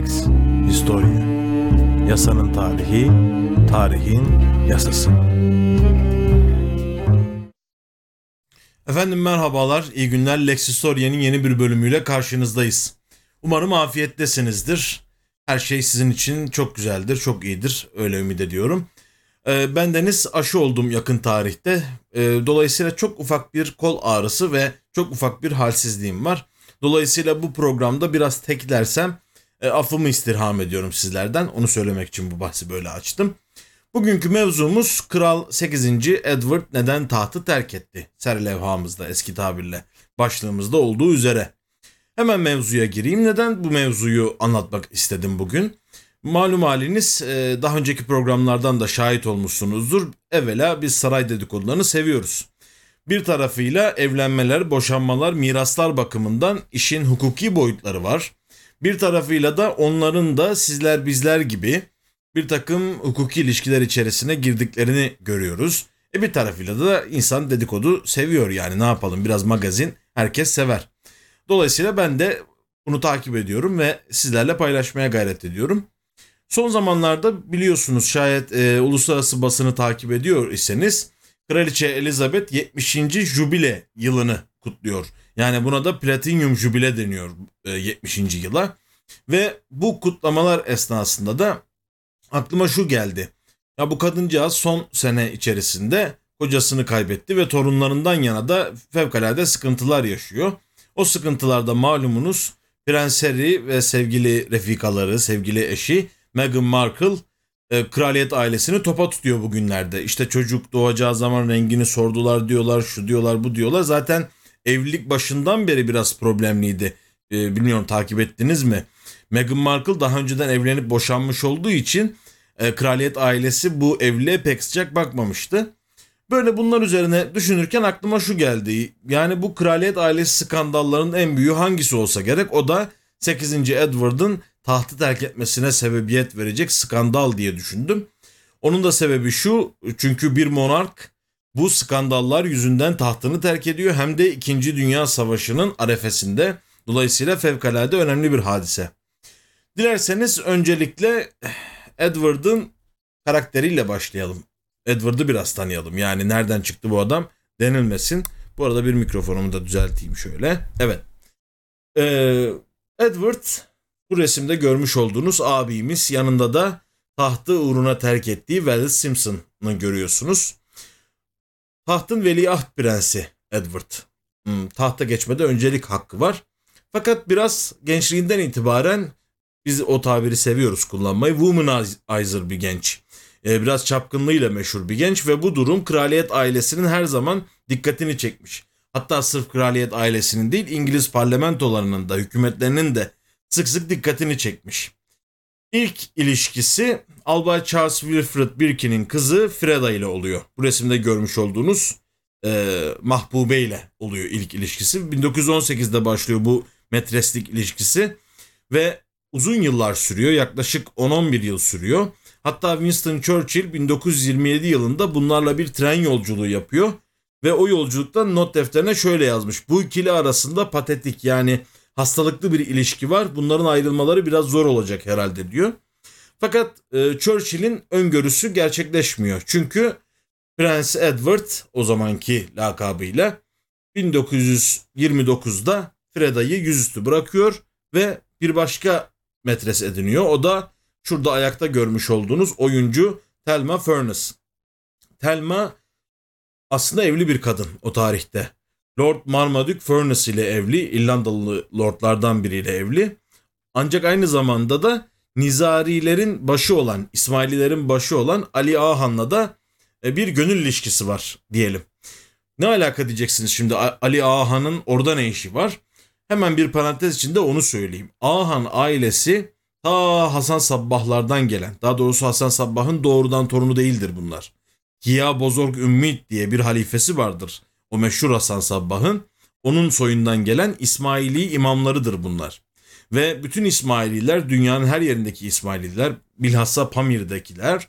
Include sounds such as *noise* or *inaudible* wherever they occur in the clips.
Lex Historia Yasanın tarihi, tarihin yasası. Efendim merhabalar, iyi günler. Lex Historia'nın yeni bir bölümüyle karşınızdayız. Umarım afiyettesinizdir. Her şey sizin için çok güzeldir, çok iyidir. Öyle ümit ediyorum. Ee, ben Deniz aşı oldum yakın tarihte. Ee, dolayısıyla çok ufak bir kol ağrısı ve çok ufak bir halsizliğim var. Dolayısıyla bu programda biraz teklersem e, affımı istirham ediyorum sizlerden. Onu söylemek için bu bahsi böyle açtım. Bugünkü mevzumuz Kral 8. Edward neden tahtı terk etti? Serlevhamızda eski tabirle başlığımızda olduğu üzere. Hemen mevzuya gireyim. Neden bu mevzuyu anlatmak istedim bugün? Malum haliniz e, daha önceki programlardan da şahit olmuşsunuzdur. Evvela biz saray dedikodularını seviyoruz. Bir tarafıyla evlenmeler, boşanmalar, miraslar bakımından işin hukuki boyutları var. Bir tarafıyla da onların da sizler bizler gibi bir takım hukuki ilişkiler içerisine girdiklerini görüyoruz. E bir tarafıyla da insan dedikodu seviyor yani ne yapalım biraz magazin herkes sever. Dolayısıyla ben de bunu takip ediyorum ve sizlerle paylaşmaya gayret ediyorum. Son zamanlarda biliyorsunuz şayet e, uluslararası basını takip ediyor iseniz Kraliçe Elizabeth 70. jubile yılını kutluyor. Yani buna da Platinum jubile deniyor 70. E, yıla. Ve bu kutlamalar esnasında da aklıma şu geldi. Ya bu kadıncağız son sene içerisinde kocasını kaybetti ve torunlarından yana da fevkalade sıkıntılar yaşıyor. O sıkıntılarda malumunuz Prens Harry ve sevgili refikaları, sevgili eşi Meghan Markle e, kraliyet ailesini topa tutuyor bugünlerde. İşte çocuk doğacağı zaman rengini sordular diyorlar, şu diyorlar, bu diyorlar. Zaten evlilik başından beri biraz problemliydi. E, bilmiyorum takip ettiniz mi? Meghan Markle daha önceden evlenip boşanmış olduğu için e, kraliyet ailesi bu evliliğe pek sıcak bakmamıştı. Böyle bunlar üzerine düşünürken aklıma şu geldi. Yani bu kraliyet ailesi skandallarının en büyüğü hangisi olsa gerek o da 8. Edward'ın tahtı terk etmesine sebebiyet verecek skandal diye düşündüm. Onun da sebebi şu çünkü bir monark bu skandallar yüzünden tahtını terk ediyor hem de 2. Dünya Savaşı'nın arefesinde. Dolayısıyla fevkalade önemli bir hadise. Dilerseniz öncelikle Edward'ın karakteriyle başlayalım. Edward'ı biraz tanıyalım. Yani nereden çıktı bu adam denilmesin. Bu arada bir mikrofonumu da düzelteyim şöyle. Evet. Ee, Edward bu resimde görmüş olduğunuz abimiz yanında da tahtı uğruna terk ettiği Wallace Simpson'ı görüyorsunuz. Tahtın veliaht prensi Edward. Hmm, tahta geçmede öncelik hakkı var. Fakat biraz gençliğinden itibaren biz o tabiri seviyoruz kullanmayı. Womanizer bir genç. Ee, biraz çapkınlığıyla meşhur bir genç ve bu durum kraliyet ailesinin her zaman dikkatini çekmiş. Hatta sırf kraliyet ailesinin değil İngiliz parlamentolarının da hükümetlerinin de sık sık dikkatini çekmiş. İlk ilişkisi Albay Charles Wilfred Birkin'in kızı Freda ile oluyor. Bu resimde görmüş olduğunuz e, Mahbube ile oluyor ilk ilişkisi. 1918'de başlıyor bu metreslik ilişkisi ve uzun yıllar sürüyor. Yaklaşık 10-11 yıl sürüyor. Hatta Winston Churchill 1927 yılında bunlarla bir tren yolculuğu yapıyor ve o yolculukta not defterine şöyle yazmış. Bu ikili arasında patetik yani hastalıklı bir ilişki var. Bunların ayrılmaları biraz zor olacak herhalde diyor. Fakat e, Churchill'in öngörüsü gerçekleşmiyor. Çünkü Prens Edward o zamanki lakabıyla 1929'da Freda'yı yüzüstü bırakıyor ve bir başka metres ediniyor. O da şurada ayakta görmüş olduğunuz oyuncu Thelma Furness. Thelma aslında evli bir kadın o tarihte. Lord Marmaduke Furness ile evli, İrlandalı lordlardan biriyle evli. Ancak aynı zamanda da Nizarilerin başı olan, İsmaililerin başı olan Ali Ahan'la da e, bir gönül ilişkisi var diyelim. Ne alaka diyeceksiniz şimdi Ali Ahan'ın orada ne işi var? Hemen bir parantez içinde onu söyleyeyim. Ahan ailesi ta Hasan Sabbahlardan gelen, daha doğrusu Hasan Sabbah'ın doğrudan torunu değildir bunlar. Hiya Bozorg Ümmit diye bir halifesi vardır. O meşhur Hasan Sabbah'ın. Onun soyundan gelen İsmaili imamlarıdır bunlar. Ve bütün İsmaililer dünyanın her yerindeki İsmaililer bilhassa Pamir'dekiler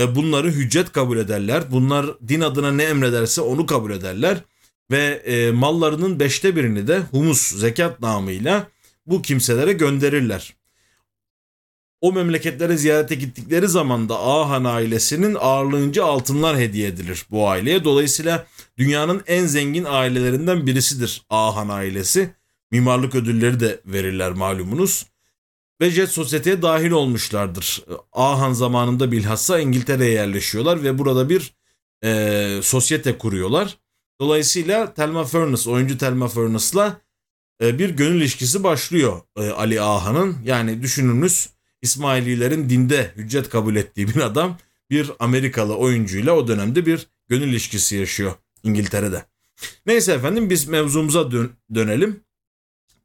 e, bunları hüccet kabul ederler. Bunlar din adına ne emrederse onu kabul ederler. Ve e, mallarının beşte birini de humus zekat namıyla bu kimselere gönderirler. o memleketlere ziyarete gittikleri zaman da Ahan ailesinin ağırlığınca altınlar hediye edilir bu aileye. Dolayısıyla dünyanın en zengin ailelerinden birisidir Ahan ailesi. Mimarlık ödülleri de verirler malumunuz. Ve Jet Sosyete'ye dahil olmuşlardır. Ahan zamanında bilhassa İngiltere'ye yerleşiyorlar ve burada bir e, sosyete kuruyorlar. Dolayısıyla Thelma Furnace, oyuncu Thelma Furnace'la e, bir gönül ilişkisi başlıyor e, Ali Ahan'ın. Yani düşününüz İsmaililerin dinde hüccet kabul ettiği bir adam bir Amerikalı oyuncuyla o dönemde bir gönül ilişkisi yaşıyor İngiltere'de. Neyse efendim biz mevzumuza dön- dönelim.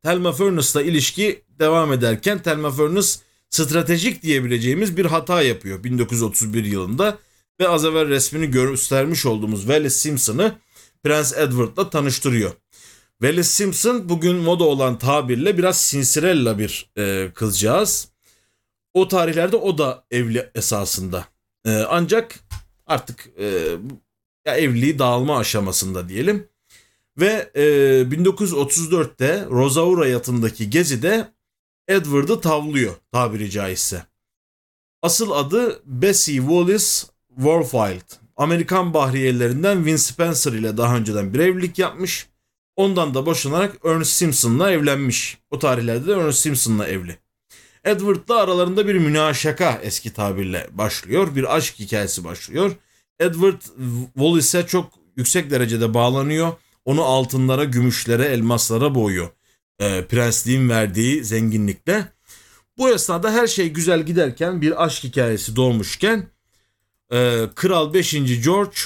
Thelma Furnace'la ilişki devam ederken Thelma Furnace stratejik diyebileceğimiz bir hata yapıyor 1931 yılında ve az evvel resmini göstermiş olduğumuz Wallis Simpson'ı Prens Edward'la tanıştırıyor. Wallis Simpson bugün moda olan tabirle biraz sinsirella bir e, kızcağız. O tarihlerde o da evli esasında. E, ancak artık e, ya evliliği dağılma aşamasında diyelim. Ve e, 1934'te Rosaura yatındaki gezide Edward'ı tavlıyor tabiri caizse. Asıl adı Bessie Wallace Warfield. Amerikan bahriyelerinden Vince Spencer ile daha önceden bir evlilik yapmış. Ondan da boşanarak Ernest Simpson'la evlenmiş. O tarihlerde de Ernest Simpson'la evli. Edward'la aralarında bir münaşaka eski tabirle başlıyor. Bir aşk hikayesi başlıyor. Edward Wallace'e çok yüksek derecede bağlanıyor. Onu altınlara, gümüşlere, elmaslara boğuyor. E, prensliğin verdiği zenginlikle. Bu esnada her şey güzel giderken bir aşk hikayesi doğmuşken e, Kral 5. George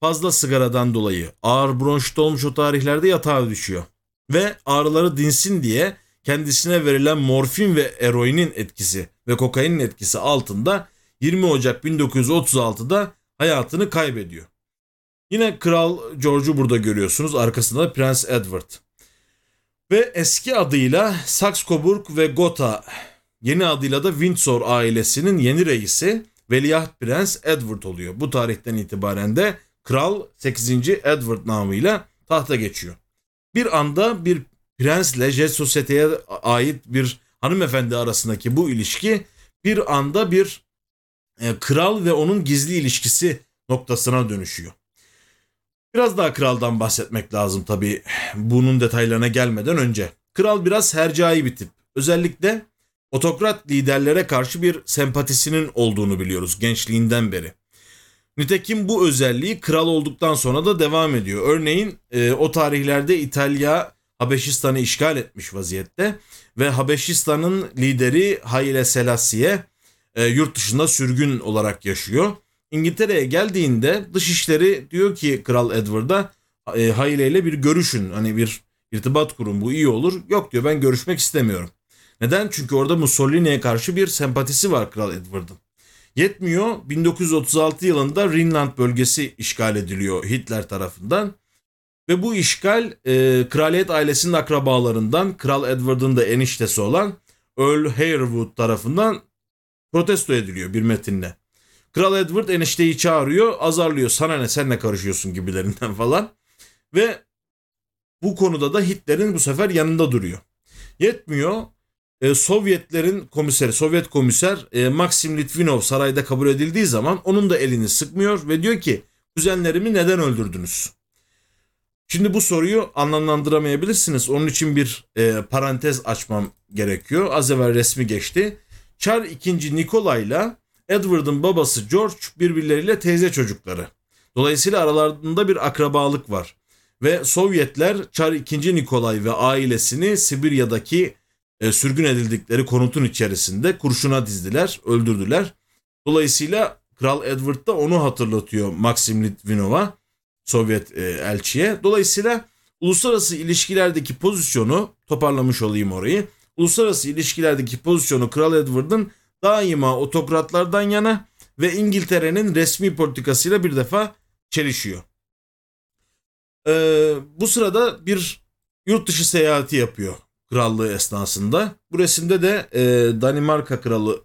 fazla sigaradan dolayı ağır bronşit olmuş o tarihlerde yatağa düşüyor. Ve ağrıları dinsin diye kendisine verilen morfin ve eroinin etkisi ve kokainin etkisi altında 20 Ocak 1936'da hayatını kaybediyor. Yine Kral George'u burada görüyorsunuz. Arkasında Prens Edward. Ve eski adıyla Saxe-Coburg ve Gotha, yeni adıyla da Windsor ailesinin yeni reisi Veliaht Prens Edward oluyor. Bu tarihten itibaren de Kral 8. Edward namıyla tahta geçiyor. Bir anda bir prensle Jet Society'ye ait bir hanımefendi arasındaki bu ilişki bir anda bir e, kral ve onun gizli ilişkisi noktasına dönüşüyor. Biraz daha kraldan bahsetmek lazım tabii bunun detaylarına gelmeden önce. Kral biraz hercai bir tip. Özellikle otokrat liderlere karşı bir sempatisinin olduğunu biliyoruz gençliğinden beri. Nitekim bu özelliği kral olduktan sonra da devam ediyor. Örneğin e, o tarihlerde İtalya Habeşistan'ı işgal etmiş vaziyette ve Habeşistan'ın lideri Haile Selassie e, yurt dışında sürgün olarak yaşıyor. İngiltere'ye geldiğinde dışişleri diyor ki Kral Edward'a e, Haile ile bir görüşün hani bir irtibat kurun bu iyi olur. Yok diyor ben görüşmek istemiyorum. Neden? Çünkü orada Mussolini'ye karşı bir sempatisi var Kral Edward'ın. Yetmiyor 1936 yılında Rhineland bölgesi işgal ediliyor Hitler tarafından. Ve bu işgal e, kraliyet ailesinin akrabalarından Kral Edward'ın da eniştesi olan Earl Harewood tarafından protesto ediliyor bir metinle. Kral Edward enişteyi çağırıyor, azarlıyor. Sana ne sen ne karışıyorsun gibilerinden *laughs* falan. Ve bu konuda da Hitler'in bu sefer yanında duruyor. Yetmiyor. E, Sovyetlerin komiseri, Sovyet komiser e, Maxim Litvinov sarayda kabul edildiği zaman onun da elini sıkmıyor ve diyor ki kuzenlerimi neden öldürdünüz? Şimdi bu soruyu anlamlandıramayabilirsiniz. Onun için bir e, parantez açmam gerekiyor. Az evvel resmi geçti. Çar II. Nikolay'la Edward'ın babası George birbirleriyle teyze çocukları. Dolayısıyla aralarında bir akrabalık var. Ve Sovyetler Çar II. Nikolay ve ailesini Sibirya'daki e, sürgün edildikleri konutun içerisinde kurşuna dizdiler, öldürdüler. Dolayısıyla Kral Edward da onu hatırlatıyor Maxim Litvinov'a, Sovyet e, elçiye. Dolayısıyla uluslararası ilişkilerdeki pozisyonu, toparlamış olayım orayı. Uluslararası ilişkilerdeki pozisyonu Kral Edward'ın daima otokratlardan yana ve İngiltere'nin resmi politikasıyla bir defa çelişiyor. Ee, bu sırada bir yurt dışı seyahati yapıyor krallığı esnasında. Bu resimde de e, Danimarka kralı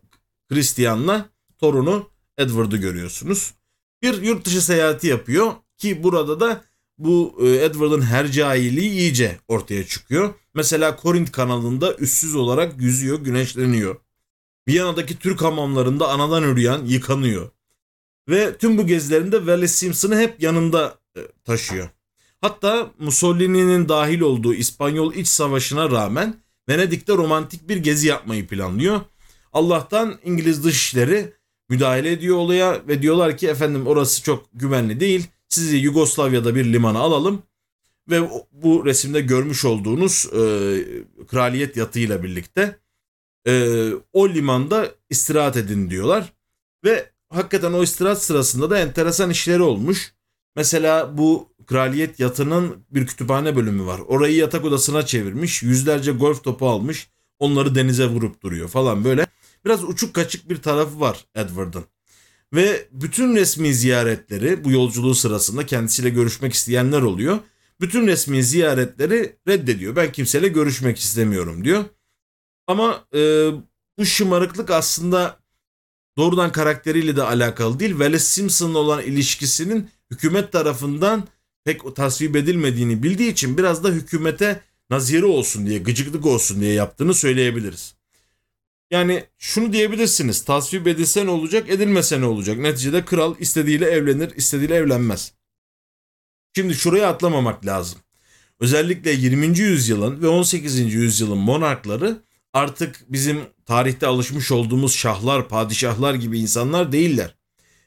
Christian'la torunu Edward'ı görüyorsunuz. Bir yurt dışı seyahati yapıyor ki burada da bu e, Edward'ın hercailiği iyice ortaya çıkıyor. Mesela Korint kanalında üssüz olarak yüzüyor, güneşleniyor. Viyana'daki Türk hamamlarında anadan üreyen yıkanıyor. Ve tüm bu gezilerinde Wallace Simpson'ı hep yanında e, taşıyor. Hatta Mussolini'nin dahil olduğu İspanyol İç Savaşı'na rağmen Venedik'te romantik bir gezi yapmayı planlıyor. Allah'tan İngiliz dışişleri müdahale ediyor olaya ve diyorlar ki efendim orası çok güvenli değil. Sizi Yugoslavya'da bir limana alalım ve bu resimde görmüş olduğunuz e, kraliyet yatıyla birlikte e, o limanda istirahat edin diyorlar. Ve hakikaten o istirahat sırasında da enteresan işleri olmuş. Mesela bu kraliyet yatının bir kütüphane bölümü var. Orayı yatak odasına çevirmiş. Yüzlerce golf topu almış. Onları denize vurup duruyor falan böyle. Biraz uçuk kaçık bir tarafı var Edward'ın. Ve bütün resmi ziyaretleri bu yolculuğu sırasında kendisiyle görüşmek isteyenler oluyor. Bütün resmi ziyaretleri reddediyor. Ben kimseyle görüşmek istemiyorum diyor. Ama e, bu şımarıklık aslında doğrudan karakteriyle de alakalı değil. Wallace Simpson'la olan ilişkisinin hükümet tarafından pek tasvip edilmediğini bildiği için biraz da hükümete naziri olsun diye, gıcıklık olsun diye yaptığını söyleyebiliriz. Yani şunu diyebilirsiniz. Tasvip edilse ne olacak, edilmese ne olacak? Neticede kral istediğiyle evlenir, istediğiyle evlenmez. Şimdi şuraya atlamamak lazım. Özellikle 20. yüzyılın ve 18. yüzyılın monarkları artık bizim tarihte alışmış olduğumuz şahlar, padişahlar gibi insanlar değiller.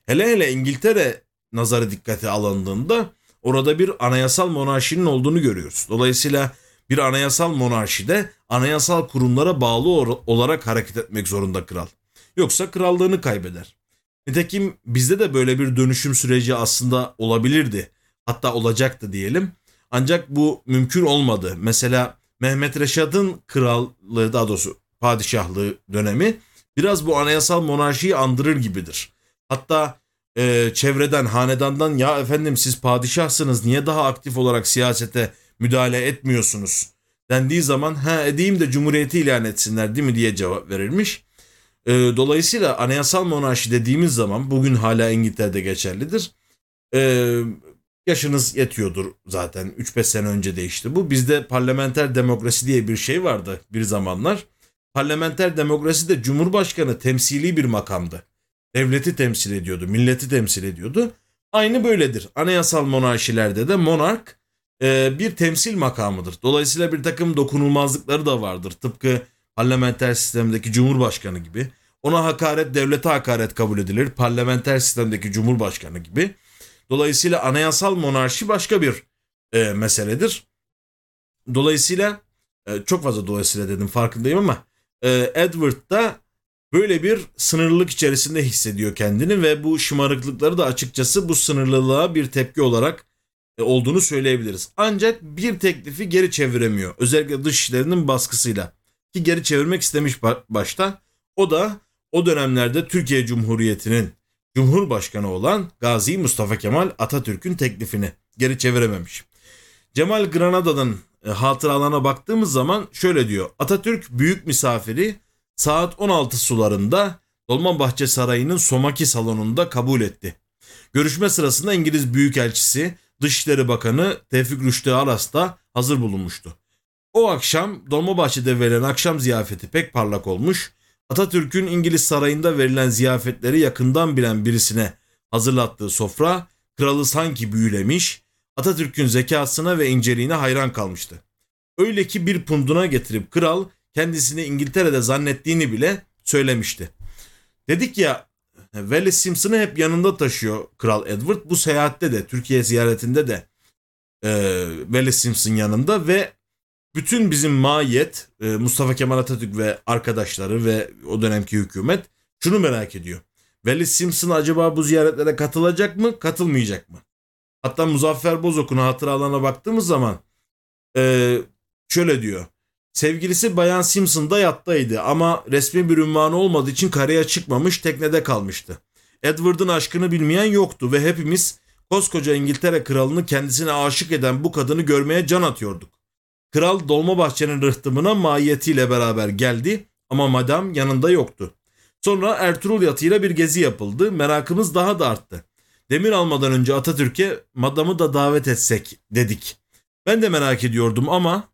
Hele hele İngiltere nazarı dikkate alındığında orada bir anayasal monarşinin olduğunu görüyoruz. Dolayısıyla bir anayasal monarşide anayasal kurumlara bağlı olarak hareket etmek zorunda kral. Yoksa krallığını kaybeder. Nitekim bizde de böyle bir dönüşüm süreci aslında olabilirdi. Hatta olacaktı diyelim. Ancak bu mümkün olmadı. Mesela Mehmet Reşat'ın krallığı daha doğrusu padişahlığı dönemi biraz bu anayasal monarşiyi andırır gibidir. Hatta e, çevreden, hanedandan ya efendim siz padişahsınız niye daha aktif olarak siyasete müdahale etmiyorsunuz dendiği zaman ha edeyim de cumhuriyeti ilan etsinler değil mi diye cevap verilmiş. E, dolayısıyla anayasal monarşi dediğimiz zaman bugün hala İngiltere'de geçerlidir. E, yaşınız yetiyordur zaten 3-5 sene önce değişti bu. Bizde parlamenter demokrasi diye bir şey vardı bir zamanlar. Parlamenter demokrasi de cumhurbaşkanı temsili bir makamdı. Devleti temsil ediyordu, milleti temsil ediyordu. Aynı böyledir. Anayasal monarşilerde de monark e, bir temsil makamıdır. Dolayısıyla bir takım dokunulmazlıkları da vardır. Tıpkı parlamenter sistemdeki cumhurbaşkanı gibi. Ona hakaret devlete hakaret kabul edilir. Parlamenter sistemdeki cumhurbaşkanı gibi. Dolayısıyla anayasal monarşi başka bir e, meseledir. Dolayısıyla e, çok fazla dolayısıyla dedim farkındayım ama e, Edward da böyle bir sınırlılık içerisinde hissediyor kendini ve bu şımarıklıkları da açıkçası bu sınırlılığa bir tepki olarak olduğunu söyleyebiliriz. Ancak bir teklifi geri çeviremiyor. Özellikle dışişlerinin baskısıyla. Ki geri çevirmek istemiş başta. O da o dönemlerde Türkiye Cumhuriyeti'nin Cumhurbaşkanı olan Gazi Mustafa Kemal Atatürk'ün teklifini geri çevirememiş. Cemal Granada'nın e, hatıralarına baktığımız zaman şöyle diyor. Atatürk büyük misafiri saat 16 sularında Dolmabahçe Sarayı'nın Somaki salonunda kabul etti. Görüşme sırasında İngiliz Büyükelçisi Dışişleri Bakanı Tevfik Rüştü Aras da hazır bulunmuştu. O akşam Dolmabahçe'de verilen akşam ziyafeti pek parlak olmuş. Atatürk'ün İngiliz sarayında verilen ziyafetleri yakından bilen birisine hazırlattığı sofra kralı sanki büyülemiş, Atatürk'ün zekasına ve inceliğine hayran kalmıştı. Öyle ki bir punduna getirip kral kendisini İngiltere'de zannettiğini bile söylemişti. Dedik ya Wallace Simpson'ı hep yanında taşıyor Kral Edward. Bu seyahatte de Türkiye ziyaretinde de e, Wallace Simpson yanında ve bütün bizim mahiyet e, Mustafa Kemal Atatürk ve arkadaşları ve o dönemki hükümet şunu merak ediyor. Wallace Simpson acaba bu ziyaretlere katılacak mı, katılmayacak mı? Hatta Muzaffer Bozok'un hatıralarına baktığımız zaman e, şöyle diyor. Sevgilisi Bayan Simpson da yattaydı ama resmi bir ünvanı olmadığı için karaya çıkmamış teknede kalmıştı. Edward'ın aşkını bilmeyen yoktu ve hepimiz koskoca İngiltere kralını kendisine aşık eden bu kadını görmeye can atıyorduk. Kral Dolmabahçe'nin rıhtımına mahiyetiyle beraber geldi ama madam yanında yoktu. Sonra Ertuğrul yatıyla bir gezi yapıldı. Merakımız daha da arttı. Demir almadan önce Atatürk'e madamı da davet etsek dedik. Ben de merak ediyordum ama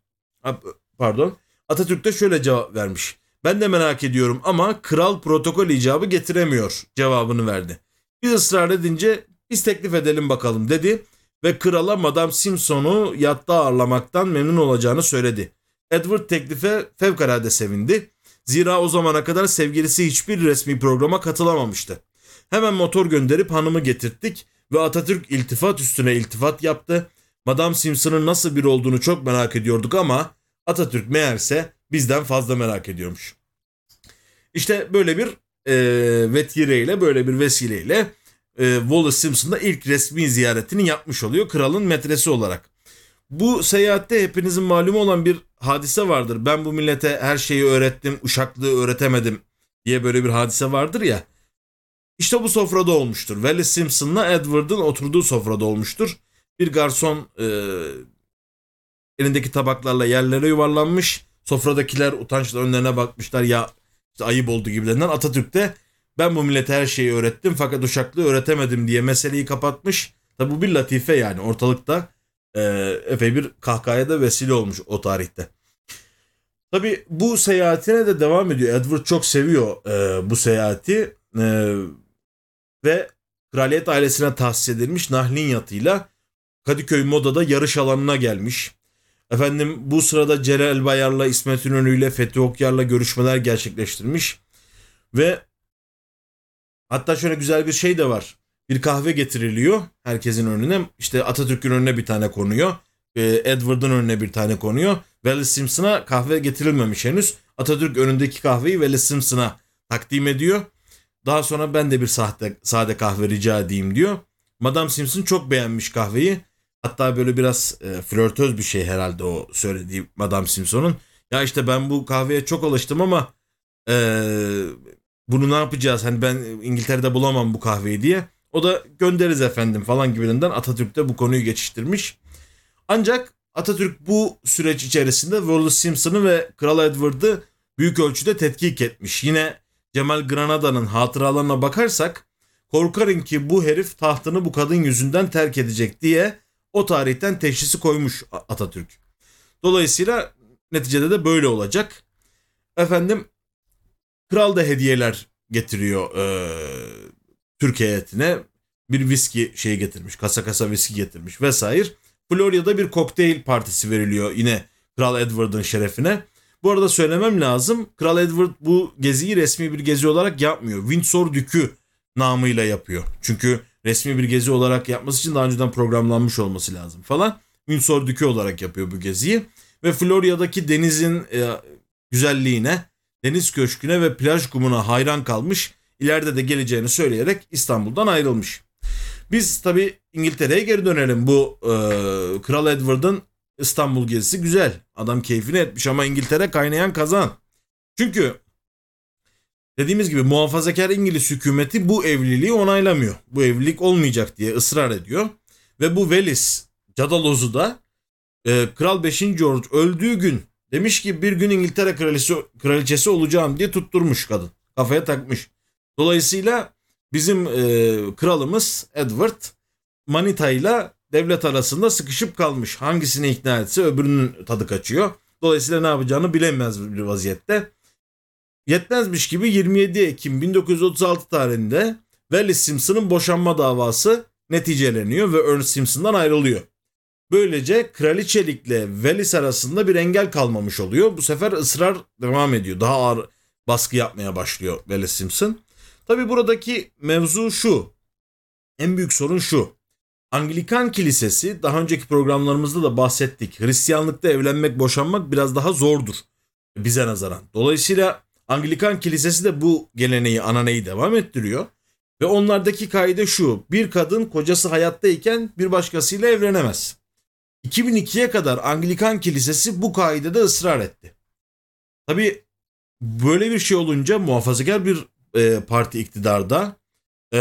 pardon Atatürk de şöyle cevap vermiş. Ben de merak ediyorum ama kral protokol icabı getiremiyor cevabını verdi. Biz ısrar edince biz teklif edelim bakalım dedi ve krala Madame Simpson'u yatta ağırlamaktan memnun olacağını söyledi. Edward teklife fevkalade sevindi. Zira o zamana kadar sevgilisi hiçbir resmi programa katılamamıştı. Hemen motor gönderip hanımı getirttik ve Atatürk iltifat üstüne iltifat yaptı. Madame Simpson'ın nasıl biri olduğunu çok merak ediyorduk ama Atatürk meğerse bizden fazla merak ediyormuş. İşte böyle bir e, vetireyle, böyle bir vesileyle e, Wallace Simpson ilk resmi ziyaretini yapmış oluyor kralın metresi olarak. Bu seyahatte hepinizin malumu olan bir hadise vardır. Ben bu millete her şeyi öğrettim, uşaklığı öğretemedim diye böyle bir hadise vardır ya. İşte bu sofrada olmuştur. Wallace Simpson'la Edward'ın oturduğu sofrada olmuştur. Bir garson e, elindeki tabaklarla yerlere yuvarlanmış. Sofradakiler utançla önlerine bakmışlar ya işte ayıp oldu gibilerinden. Atatürk de ben bu millete her şeyi öğrettim fakat uşaklığı öğretemedim diye meseleyi kapatmış. Tabi bu bir latife yani ortalıkta e, epey bir kahkahaya da vesile olmuş o tarihte. Tabi bu seyahatine de devam ediyor. Edward çok seviyor e, bu seyahati e, ve kraliyet ailesine tahsis edilmiş nahlin yatıyla Kadıköy Moda'da yarış alanına gelmiş. Efendim bu sırada Celal Bayar'la İsmet İnönü ile Fethi Okyar'la görüşmeler gerçekleştirmiş. Ve hatta şöyle güzel bir şey de var. Bir kahve getiriliyor herkesin önüne. İşte Atatürk'ün önüne bir tane konuyor. Edward'ın önüne bir tane konuyor. Wallace Simpson'a kahve getirilmemiş henüz. Atatürk önündeki kahveyi Wallace Simpson'a takdim ediyor. Daha sonra ben de bir sahte, sade kahve rica edeyim diyor. Madame Simpson çok beğenmiş kahveyi. Hatta böyle biraz e, flörtöz bir şey herhalde o söylediği Madame Simpson'un. Ya işte ben bu kahveye çok alıştım ama e, bunu ne yapacağız? Hani ben İngiltere'de bulamam bu kahveyi diye. O da göndeririz efendim falan gibilerinden Atatürk de bu konuyu geçiştirmiş. Ancak Atatürk bu süreç içerisinde Wallace Simpson'ı ve Kral Edward'ı büyük ölçüde tetkik etmiş. Yine Cemal Granada'nın hatıralarına bakarsak korkarım ki bu herif tahtını bu kadın yüzünden terk edecek diye o tarihten teşhisi koymuş Atatürk. Dolayısıyla neticede de böyle olacak. Efendim kral da hediyeler getiriyor e, Türk heyetine. Bir viski şey getirmiş, kasa kasa viski getirmiş vesaire. Florya'da bir kokteyl partisi veriliyor yine Kral Edward'ın şerefine. Bu arada söylemem lazım. Kral Edward bu geziyi resmi bir gezi olarak yapmıyor. Windsor Dükü namıyla yapıyor. Çünkü resmi bir gezi olarak yapması için daha önceden programlanmış olması lazım falan. Windsor Dükü olarak yapıyor bu geziyi. Ve Florya'daki denizin e, güzelliğine, deniz köşküne ve plaj kumuna hayran kalmış. İleride de geleceğini söyleyerek İstanbul'dan ayrılmış. Biz tabi İngiltere'ye geri dönelim. Bu e, Kral Edward'ın İstanbul gezisi güzel. Adam keyfini etmiş ama İngiltere kaynayan kazan. Çünkü dediğimiz gibi muhafazakar İngiliz hükümeti bu evliliği onaylamıyor. Bu evlilik olmayacak diye ısrar ediyor. Ve bu Velis cadalozu da e, Kral 5. George öldüğü gün demiş ki bir gün İngiltere kraliçesi, kraliçesi olacağım diye tutturmuş kadın. Kafaya takmış. Dolayısıyla bizim e, kralımız Edward Manita ile devlet arasında sıkışıp kalmış. Hangisini ikna etse öbürünün tadı kaçıyor. Dolayısıyla ne yapacağını bilemez bir vaziyette. Yetmezmiş gibi 27 Ekim 1936 tarihinde Wallace Simpson'ın boşanma davası neticeleniyor ve Ernest Simpson'dan ayrılıyor. Böylece kraliçelikle Wallace arasında bir engel kalmamış oluyor. Bu sefer ısrar devam ediyor. Daha ağır baskı yapmaya başlıyor Wallace Simpson. Tabi buradaki mevzu şu. En büyük sorun şu. Anglikan Kilisesi daha önceki programlarımızda da bahsettik. Hristiyanlıkta evlenmek, boşanmak biraz daha zordur bize nazaran. Dolayısıyla Anglikan Kilisesi de bu geleneği, ananeyi devam ettiriyor. Ve onlardaki kaide şu. Bir kadın kocası hayattayken bir başkasıyla evlenemez. 2002'ye kadar Anglikan Kilisesi bu kaidede ısrar etti. Tabi böyle bir şey olunca muhafazakar bir e, parti iktidarda e,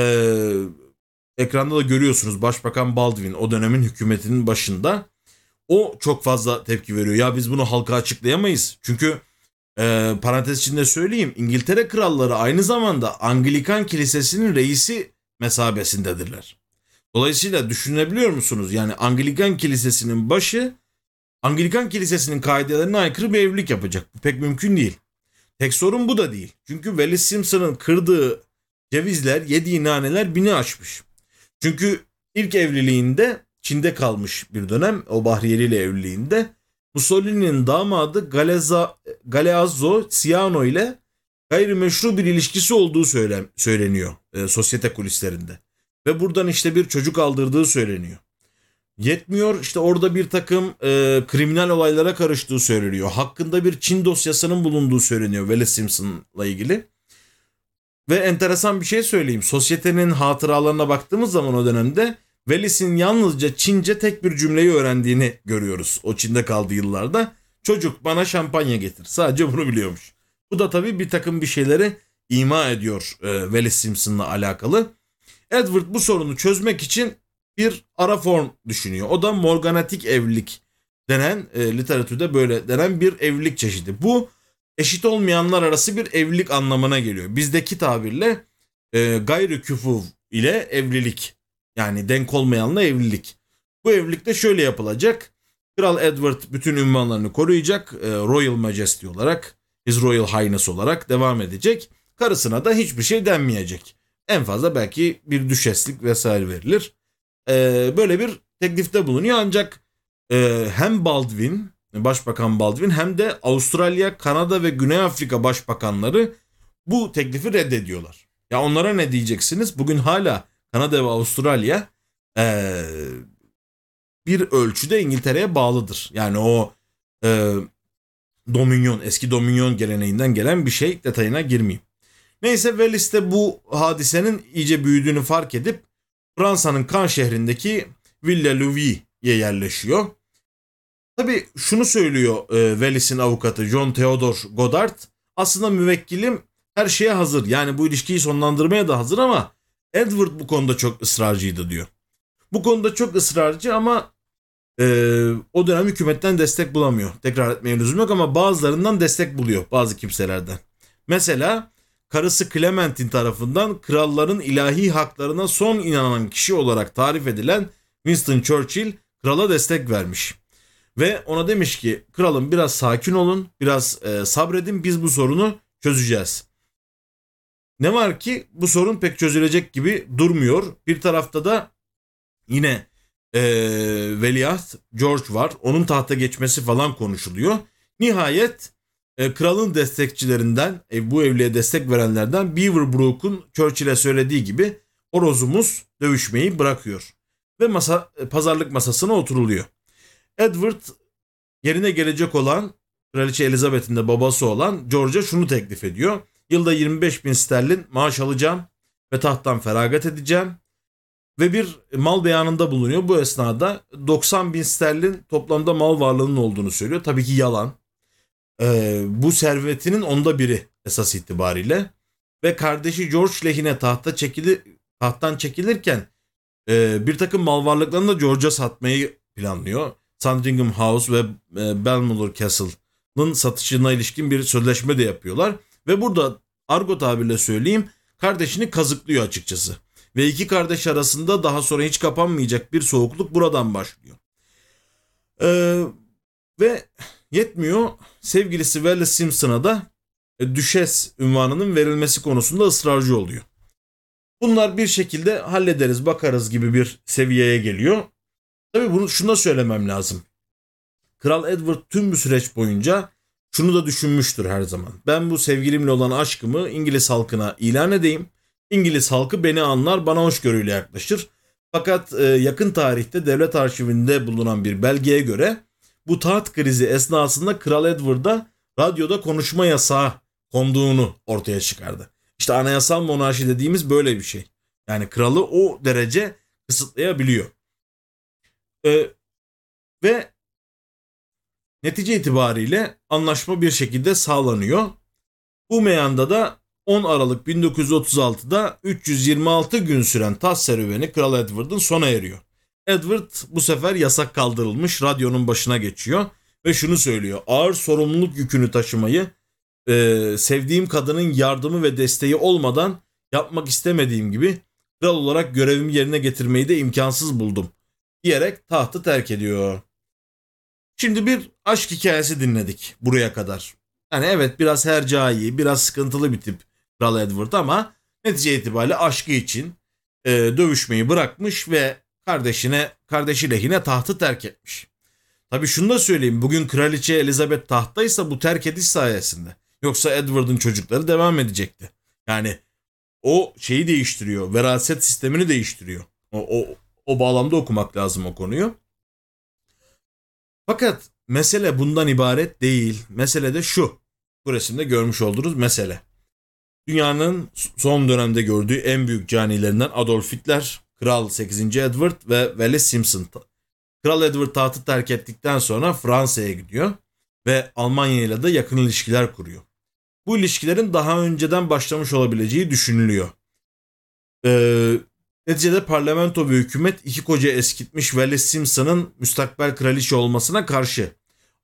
ekranda da görüyorsunuz Başbakan Baldwin o dönemin hükümetinin başında o çok fazla tepki veriyor. Ya biz bunu halka açıklayamayız. Çünkü e, parantez içinde söyleyeyim İngiltere kralları aynı zamanda Anglikan Kilisesi'nin reisi mesabesindedirler. Dolayısıyla düşünebiliyor musunuz? Yani Anglikan Kilisesi'nin başı Anglikan Kilisesi'nin kaidelerine aykırı bir evlilik yapacak. Bu pek mümkün değil. Tek sorun bu da değil. Çünkü Wallis Simpson'ın kırdığı cevizler, yediği naneler bini aşmış. Çünkü ilk evliliğinde Çin'de kalmış bir dönem o Bahriyeli ile evliliğinde Mussolini'nin damadı Galeza, Galeazzo Ciano ile gayrimeşru bir ilişkisi olduğu söyle, söyleniyor e, sosyete kulislerinde. Ve buradan işte bir çocuk aldırdığı söyleniyor. Yetmiyor işte orada bir takım e, kriminal olaylara karıştığı söyleniyor. Hakkında bir Çin dosyasının bulunduğu söyleniyor Wallace Simpson'la ilgili. Ve enteresan bir şey söyleyeyim. Sosyetenin hatıralarına baktığımız zaman o dönemde Velis'in yalnızca Çince tek bir cümleyi öğrendiğini görüyoruz. O Çin'de kaldığı yıllarda. Çocuk bana şampanya getir. Sadece bunu biliyormuş. Bu da tabii bir takım bir şeyleri ima ediyor e, Willis Simpson'la alakalı. Edward bu sorunu çözmek için bir ara form düşünüyor. O da morganatik evlilik denen e, literatürde böyle denen bir evlilik çeşidi. Bu eşit olmayanlar arası bir evlilik anlamına geliyor. Bizdeki tabirle e, gayri küfuv ile evlilik yani denk olmayanla evlilik. Bu evlilikte şöyle yapılacak. Kral Edward bütün ünvanlarını koruyacak. E, Royal Majesty olarak, His Royal Highness olarak devam edecek. Karısına da hiçbir şey denmeyecek. En fazla belki bir düşeslik vesaire verilir. E, böyle bir teklifte bulunuyor ancak e, hem Baldwin, Başbakan Baldwin hem de Avustralya, Kanada ve Güney Afrika başbakanları bu teklifi reddediyorlar. Ya onlara ne diyeceksiniz? Bugün hala Kanada ve Avustralya ee, bir ölçüde İngiltere'ye bağlıdır. Yani o e, dominyon, eski dominyon geleneğinden gelen bir şey detayına girmeyeyim. Neyse Wallis de bu hadisenin iyice büyüdüğünü fark edip Fransa'nın Kan şehrindeki Villa Louis'ye yerleşiyor. Tabi şunu söylüyor e, Wallis'in avukatı John Theodore Goddard. Aslında müvekkilim her şeye hazır. Yani bu ilişkiyi sonlandırmaya da hazır ama Edward bu konuda çok ısrarcıydı diyor. Bu konuda çok ısrarcı ama e, o dönem hükümetten destek bulamıyor. Tekrar etmeye lüzum yok ama bazılarından destek buluyor bazı kimselerden. Mesela karısı Clementine tarafından kralların ilahi haklarına son inanan kişi olarak tarif edilen Winston Churchill krala destek vermiş. Ve ona demiş ki kralım biraz sakin olun, biraz e, sabredin biz bu sorunu çözeceğiz. Ne var ki bu sorun pek çözülecek gibi durmuyor. Bir tarafta da yine e, veliaht George var. Onun tahta geçmesi falan konuşuluyor. Nihayet e, kralın destekçilerinden, e, bu evliliğe destek verenlerden Beaverbrook'un Churchill'e söylediği gibi horozumuz dövüşmeyi bırakıyor. Ve masa, e, pazarlık masasına oturuluyor. Edward yerine gelecek olan Kraliçe Elizabeth'in de babası olan George'a şunu teklif ediyor. Yılda 25 bin sterlin maaş alacağım ve tahttan feragat edeceğim. Ve bir mal beyanında bulunuyor. Bu esnada 90 bin sterlin toplamda mal varlığının olduğunu söylüyor. Tabii ki yalan. Ee, bu servetinin onda biri esas itibariyle. Ve kardeşi George lehine tahta çekili, tahttan çekilirken e, bir takım mal varlıklarını da George'a satmayı planlıyor. Sandringham House ve e, Belmulur Castle'ın satışına ilişkin bir sözleşme de yapıyorlar. Ve burada argo tabirle söyleyeyim kardeşini kazıklıyor açıkçası. Ve iki kardeş arasında daha sonra hiç kapanmayacak bir soğukluk buradan başlıyor. Ee, ve yetmiyor sevgilisi Wallace Simpson'a da e, düşes ünvanının verilmesi konusunda ısrarcı oluyor. Bunlar bir şekilde hallederiz bakarız gibi bir seviyeye geliyor. Tabii bunu şuna söylemem lazım. Kral Edward tüm bu süreç boyunca şunu da düşünmüştür her zaman. Ben bu sevgilimle olan aşkımı İngiliz halkına ilan edeyim. İngiliz halkı beni anlar, bana hoşgörüyle yaklaşır. Fakat e, yakın tarihte devlet arşivinde bulunan bir belgeye göre bu taht krizi esnasında Kral Edward'a radyoda konuşma yasağı konduğunu ortaya çıkardı. İşte anayasal monarşi dediğimiz böyle bir şey. Yani kralı o derece kısıtlayabiliyor. Ee, ve Netice itibariyle anlaşma bir şekilde sağlanıyor. Bu meyanda da 10 Aralık 1936'da 326 gün süren taht serüveni Kral Edward'ın sona eriyor. Edward bu sefer yasak kaldırılmış radyonun başına geçiyor ve şunu söylüyor. Ağır sorumluluk yükünü taşımayı e, sevdiğim kadının yardımı ve desteği olmadan yapmak istemediğim gibi kral olarak görevimi yerine getirmeyi de imkansız buldum diyerek tahtı terk ediyor. Şimdi bir aşk hikayesi dinledik buraya kadar. Yani evet biraz hercai, biraz sıkıntılı bir tip Kral Edward ama netice itibariyle aşkı için e, dövüşmeyi bırakmış ve kardeşine, kardeşi lehine tahtı terk etmiş. Tabi şunu da söyleyeyim. Bugün Kraliçe Elizabeth tahttaysa bu terk ediş sayesinde. Yoksa Edward'ın çocukları devam edecekti. Yani o şeyi değiştiriyor. Veraset sistemini değiştiriyor. O, o, o bağlamda okumak lazım o konuyu. Fakat mesele bundan ibaret değil. Mesele de şu. Bu resimde görmüş olduğunuz mesele. Dünyanın son dönemde gördüğü en büyük canilerinden Adolf Hitler, Kral 8. Edward ve Wallis Simpson. Kral Edward tahtı terk ettikten sonra Fransa'ya gidiyor ve Almanya ile de yakın ilişkiler kuruyor. Bu ilişkilerin daha önceden başlamış olabileceği düşünülüyor. Ee, neticede parlamento ve hükümet iki koca eskitmiş Wallis Simpson'ın müstakbel kraliçe olmasına karşı.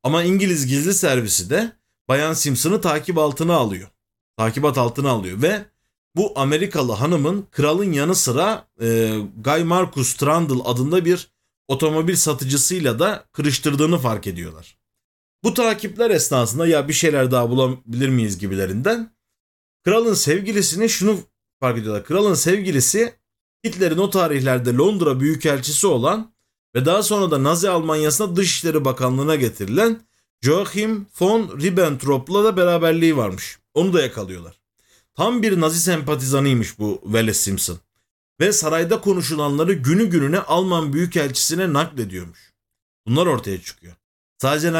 Ama İngiliz gizli servisi de Bayan Simpson'ı takip altına alıyor. Takibat altına alıyor ve bu Amerikalı hanımın kralın yanı sıra e, Guy Marcus Trundle adında bir otomobil satıcısıyla da kırıştırdığını fark ediyorlar. Bu takipler esnasında ya bir şeyler daha bulabilir miyiz gibilerinden kralın sevgilisini şunu fark ediyorlar. Kralın sevgilisi Hitler'in o tarihlerde Londra Büyükelçisi olan ve daha sonra da Nazi Almanyası'na Dışişleri Bakanlığı'na getirilen Joachim von Ribbentrop'la da beraberliği varmış. Onu da yakalıyorlar. Tam bir Nazi sempatizanıymış bu Wallace Simpson. Ve sarayda konuşulanları günü gününe Alman Büyükelçisi'ne naklediyormuş. Bunlar ortaya çıkıyor. Sadece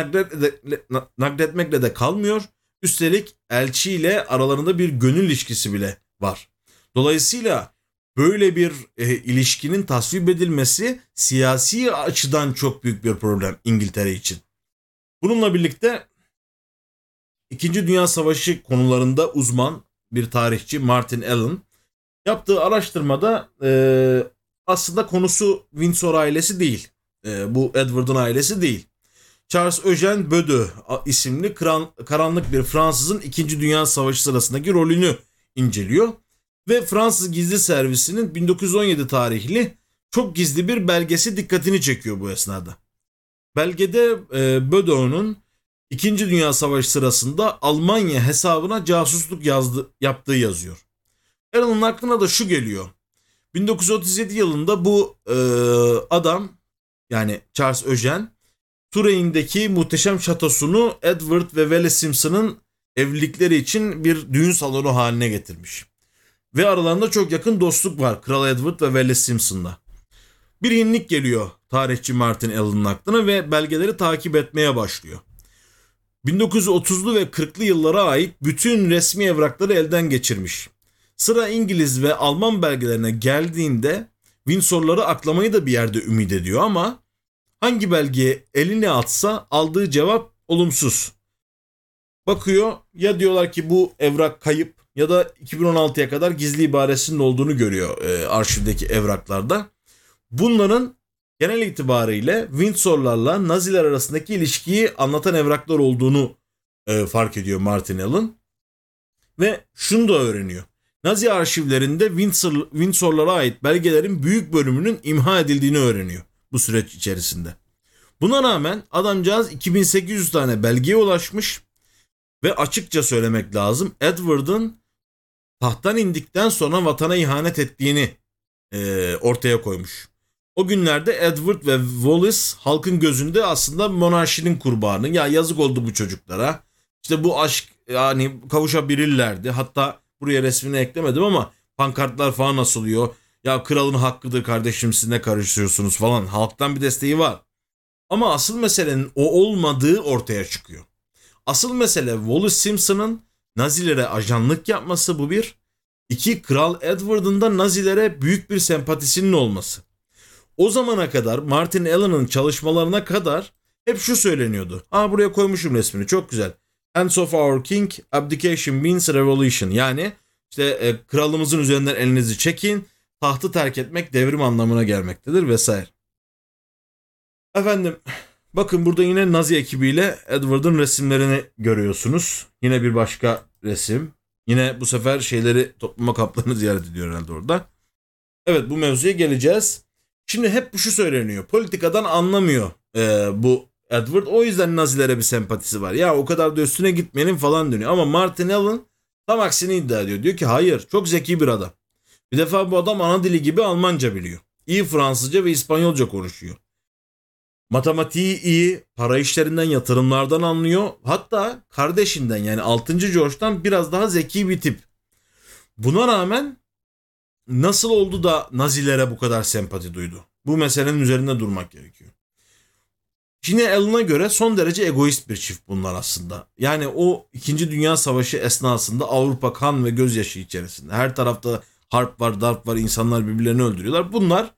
nakletmekle de kalmıyor. Üstelik elçiyle aralarında bir gönül ilişkisi bile var. Dolayısıyla böyle bir e, ilişkinin tasvip edilmesi siyasi açıdan çok büyük bir problem İngiltere için. Bununla birlikte İkinci Dünya Savaşı konularında uzman bir tarihçi Martin Allen yaptığı araştırmada e, aslında konusu Windsor ailesi değil. E, bu Edward'ın ailesi değil. Charles Eugène Bödö isimli kran, karanlık bir Fransızın 2. Dünya Savaşı sırasındaki rolünü inceliyor. Ve Fransız gizli servisinin 1917 tarihli çok gizli bir belgesi dikkatini çekiyor bu esnada. Belgede e, Bödö'nün İkinci Dünya Savaşı sırasında Almanya hesabına casusluk yazdı, yaptığı yazıyor. Alan'ın aklına da şu geliyor. 1937 yılında bu e, adam yani Charles Eugène Tourain'deki muhteşem şatosunu Edward ve Wallace Simpson'ın evlilikleri için bir düğün salonu haline getirmiş. Ve aralarında çok yakın dostluk var Kral Edward ve Wallace Simpson'la. Bir yenilik geliyor tarihçi Martin Allen'ın aklına ve belgeleri takip etmeye başlıyor. 1930'lu ve 40'lı yıllara ait bütün resmi evrakları elden geçirmiş. Sıra İngiliz ve Alman belgelerine geldiğinde Windsor'ları aklamayı da bir yerde ümit ediyor ama hangi belgeye eline atsa aldığı cevap olumsuz. Bakıyor ya diyorlar ki bu evrak kayıp ya da 2016'ya kadar gizli ibaresinin olduğunu görüyor e, arşivdeki evraklarda. Bunların genel itibariyle Windsor'larla Naziler arasındaki ilişkiyi anlatan evraklar olduğunu e, fark ediyor Martin Allen. Ve şunu da öğreniyor. Nazi arşivlerinde Windsor, Windsor'lara ait belgelerin büyük bölümünün imha edildiğini öğreniyor bu süreç içerisinde. Buna rağmen adamcağız 2800 tane belgeye ulaşmış ve açıkça söylemek lazım Edward'ın tahttan indikten sonra vatana ihanet ettiğini e, ortaya koymuş. O günlerde Edward ve Wallace halkın gözünde aslında monarşinin kurbanı. Ya yazık oldu bu çocuklara. İşte bu aşk yani kavuşabilirlerdi. Hatta buraya resmini eklemedim ama pankartlar falan asılıyor. Ya kralın hakkıdır kardeşim siz ne karıştırıyorsunuz falan. Halktan bir desteği var. Ama asıl meselenin o olmadığı ortaya çıkıyor. Asıl mesele Wallace Simpson'ın Nazilere ajanlık yapması bu bir. İki, Kral Edward'ın da Nazilere büyük bir sempatisinin olması. O zamana kadar Martin Allen'ın çalışmalarına kadar hep şu söyleniyordu. Aa buraya koymuşum resmini çok güzel. Hands of our king, abdication means revolution. Yani işte e, kralımızın üzerinden elinizi çekin, tahtı terk etmek devrim anlamına gelmektedir vesaire. Efendim bakın burada yine Nazi ekibiyle Edward'ın resimlerini görüyorsunuz. Yine bir başka resim. Yine bu sefer şeyleri toplama kaplarını ziyaret ediyor herhalde orada. Evet bu mevzuya geleceğiz. Şimdi hep bu şu söyleniyor. Politikadan anlamıyor e, bu Edward. O yüzden Nazilere bir sempatisi var. Ya o kadar da üstüne gitmeyelim falan dönüyor. Ama Martin Allen tam aksini iddia ediyor. Diyor ki hayır çok zeki bir adam. Bir defa bu adam ana dili gibi Almanca biliyor. İyi Fransızca ve İspanyolca konuşuyor. Matematiği iyi, para işlerinden, yatırımlardan anlıyor. Hatta kardeşinden yani 6. George'dan biraz daha zeki bir tip. Buna rağmen nasıl oldu da Nazilere bu kadar sempati duydu? Bu meselenin üzerinde durmak gerekiyor. Şimdi Alan'a göre son derece egoist bir çift bunlar aslında. Yani o 2. Dünya Savaşı esnasında Avrupa kan ve gözyaşı içerisinde. Her tarafta harp var, darp var, insanlar birbirlerini öldürüyorlar. Bunlar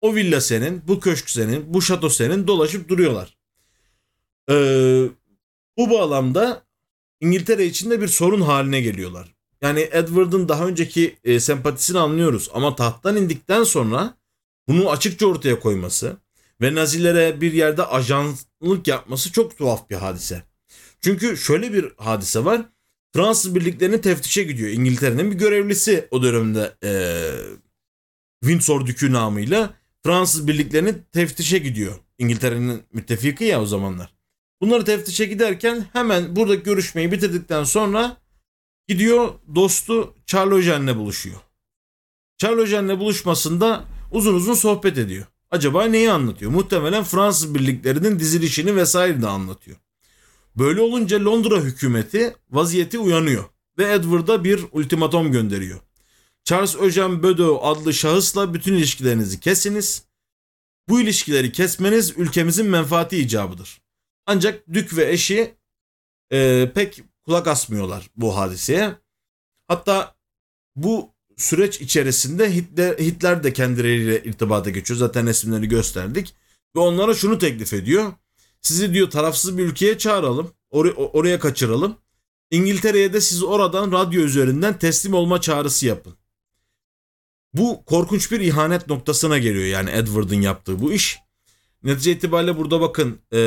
o villa senin, bu köşk senin, bu şato senin dolaşıp duruyorlar. Ee, bu bağlamda İngiltere için de bir sorun haline geliyorlar. Yani Edward'ın daha önceki e, sempatisini anlıyoruz ama tahttan indikten sonra bunu açıkça ortaya koyması ve Nazilere bir yerde ajanlık yapması çok tuhaf bir hadise. Çünkü şöyle bir hadise var. Fransız birliklerini teftişe gidiyor. İngiltere'nin bir görevlisi o dönemde e, Windsor Dükü namıyla Fransız birliklerini teftişe gidiyor. İngiltere'nin müttefiki ya o zamanlar. Bunları teftişe giderken hemen buradaki görüşmeyi bitirdikten sonra gidiyor dostu Charles buluşuyor. Charles buluşmasında uzun uzun sohbet ediyor. Acaba neyi anlatıyor? Muhtemelen Fransız birliklerinin dizilişini vesaire de anlatıyor. Böyle olunca Londra hükümeti vaziyeti uyanıyor ve Edward'a bir ultimatom gönderiyor. Charles Eugene Bedeau adlı şahısla bütün ilişkilerinizi kesiniz. Bu ilişkileri kesmeniz ülkemizin menfaati icabıdır. Ancak Dük ve eşi e, pek kulak asmıyorlar bu hadiseye. Hatta bu süreç içerisinde Hitler, Hitler de kendileriyle irtibata geçiyor. Zaten resimleri gösterdik. Ve onlara şunu teklif ediyor. Sizi diyor tarafsız bir ülkeye çağıralım. Or- oraya kaçıralım. İngiltere'ye de siz oradan radyo üzerinden teslim olma çağrısı yapın. Bu korkunç bir ihanet noktasına geliyor yani Edward'ın yaptığı bu iş. Netice itibariyle burada bakın e,